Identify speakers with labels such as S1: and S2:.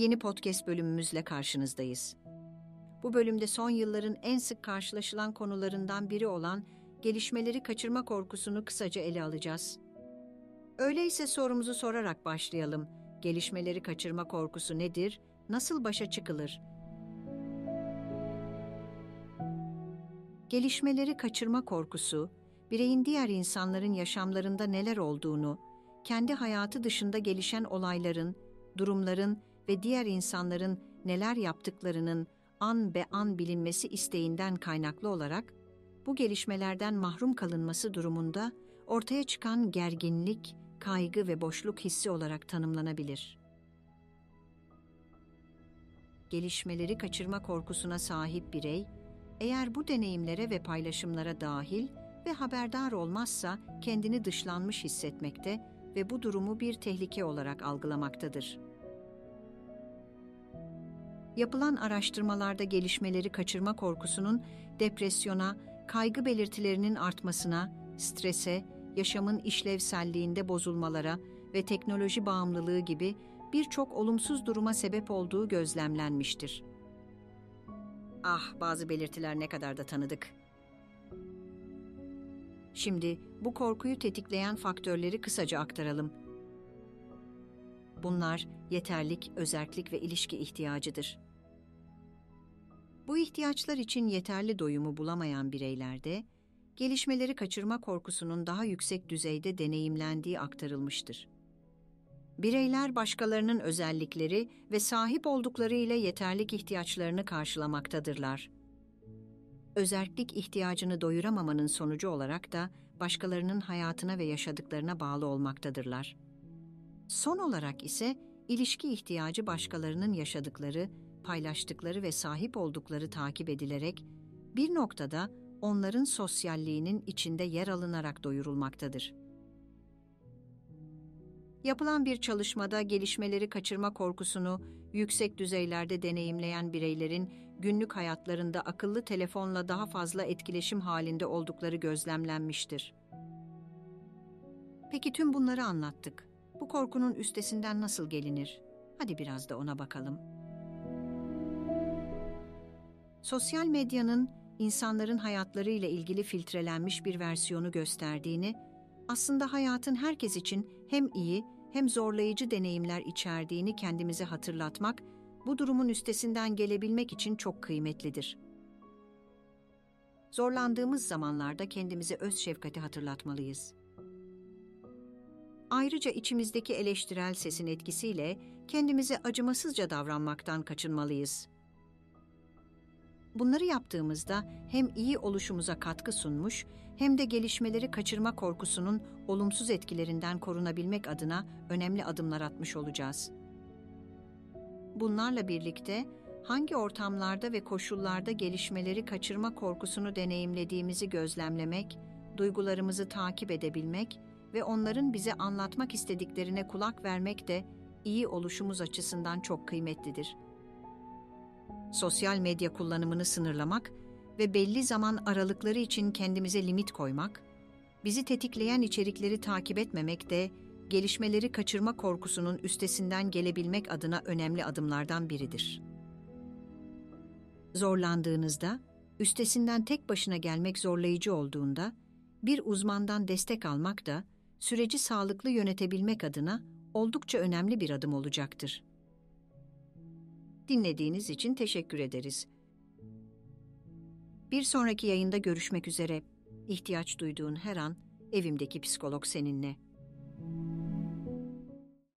S1: yeni podcast bölümümüzle karşınızdayız. Bu bölümde son yılların en sık karşılaşılan konularından biri olan gelişmeleri kaçırma korkusunu kısaca ele alacağız. Öyleyse sorumuzu sorarak başlayalım. Gelişmeleri kaçırma korkusu nedir? Nasıl başa çıkılır? Gelişmeleri kaçırma korkusu, bireyin diğer insanların yaşamlarında neler olduğunu, kendi hayatı dışında gelişen olayların, durumların ve diğer insanların neler yaptıklarının an be an bilinmesi isteğinden kaynaklı olarak bu gelişmelerden mahrum kalınması durumunda ortaya çıkan gerginlik, kaygı ve boşluk hissi olarak tanımlanabilir. Gelişmeleri kaçırma korkusuna sahip birey, eğer bu deneyimlere ve paylaşımlara dahil ve haberdar olmazsa kendini dışlanmış hissetmekte ve bu durumu bir tehlike olarak algılamaktadır. Yapılan araştırmalarda gelişmeleri kaçırma korkusunun depresyona, kaygı belirtilerinin artmasına, strese, yaşamın işlevselliğinde bozulmalara ve teknoloji bağımlılığı gibi birçok olumsuz duruma sebep olduğu gözlemlenmiştir. Ah, bazı belirtiler ne kadar da tanıdık. Şimdi bu korkuyu tetikleyen faktörleri kısaca aktaralım. Bunlar yeterlik, özerklik ve ilişki ihtiyacıdır. Bu ihtiyaçlar için yeterli doyumu bulamayan bireylerde, gelişmeleri kaçırma korkusunun daha yüksek düzeyde deneyimlendiği aktarılmıştır. Bireyler başkalarının özellikleri ve sahip oldukları ile yeterlik ihtiyaçlarını karşılamaktadırlar. Özellik ihtiyacını doyuramamanın sonucu olarak da başkalarının hayatına ve yaşadıklarına bağlı olmaktadırlar. Son olarak ise ilişki ihtiyacı başkalarının yaşadıkları, paylaştıkları ve sahip oldukları takip edilerek bir noktada onların sosyalliğinin içinde yer alınarak doyurulmaktadır. Yapılan bir çalışmada gelişmeleri kaçırma korkusunu yüksek düzeylerde deneyimleyen bireylerin günlük hayatlarında akıllı telefonla daha fazla etkileşim halinde oldukları gözlemlenmiştir. Peki tüm bunları anlattık. Bu korkunun üstesinden nasıl gelinir? Hadi biraz da ona bakalım. Sosyal medyanın insanların hayatları ile ilgili filtrelenmiş bir versiyonu gösterdiğini, aslında hayatın herkes için hem iyi hem zorlayıcı deneyimler içerdiğini kendimize hatırlatmak, bu durumun üstesinden gelebilmek için çok kıymetlidir. Zorlandığımız zamanlarda kendimize öz şefkati hatırlatmalıyız. Ayrıca içimizdeki eleştirel sesin etkisiyle kendimize acımasızca davranmaktan kaçınmalıyız. Bunları yaptığımızda hem iyi oluşumuza katkı sunmuş hem de gelişmeleri kaçırma korkusunun olumsuz etkilerinden korunabilmek adına önemli adımlar atmış olacağız. Bunlarla birlikte hangi ortamlarda ve koşullarda gelişmeleri kaçırma korkusunu deneyimlediğimizi gözlemlemek, duygularımızı takip edebilmek ve onların bize anlatmak istediklerine kulak vermek de iyi oluşumuz açısından çok kıymetlidir. Sosyal medya kullanımını sınırlamak ve belli zaman aralıkları için kendimize limit koymak, bizi tetikleyen içerikleri takip etmemek de gelişmeleri kaçırma korkusunun üstesinden gelebilmek adına önemli adımlardan biridir. Zorlandığınızda, üstesinden tek başına gelmek zorlayıcı olduğunda, bir uzmandan destek almak da süreci sağlıklı yönetebilmek adına oldukça önemli bir adım olacaktır. Dinlediğiniz için teşekkür ederiz. Bir sonraki yayında görüşmek üzere. İhtiyaç duyduğun her an evimdeki psikolog seninle.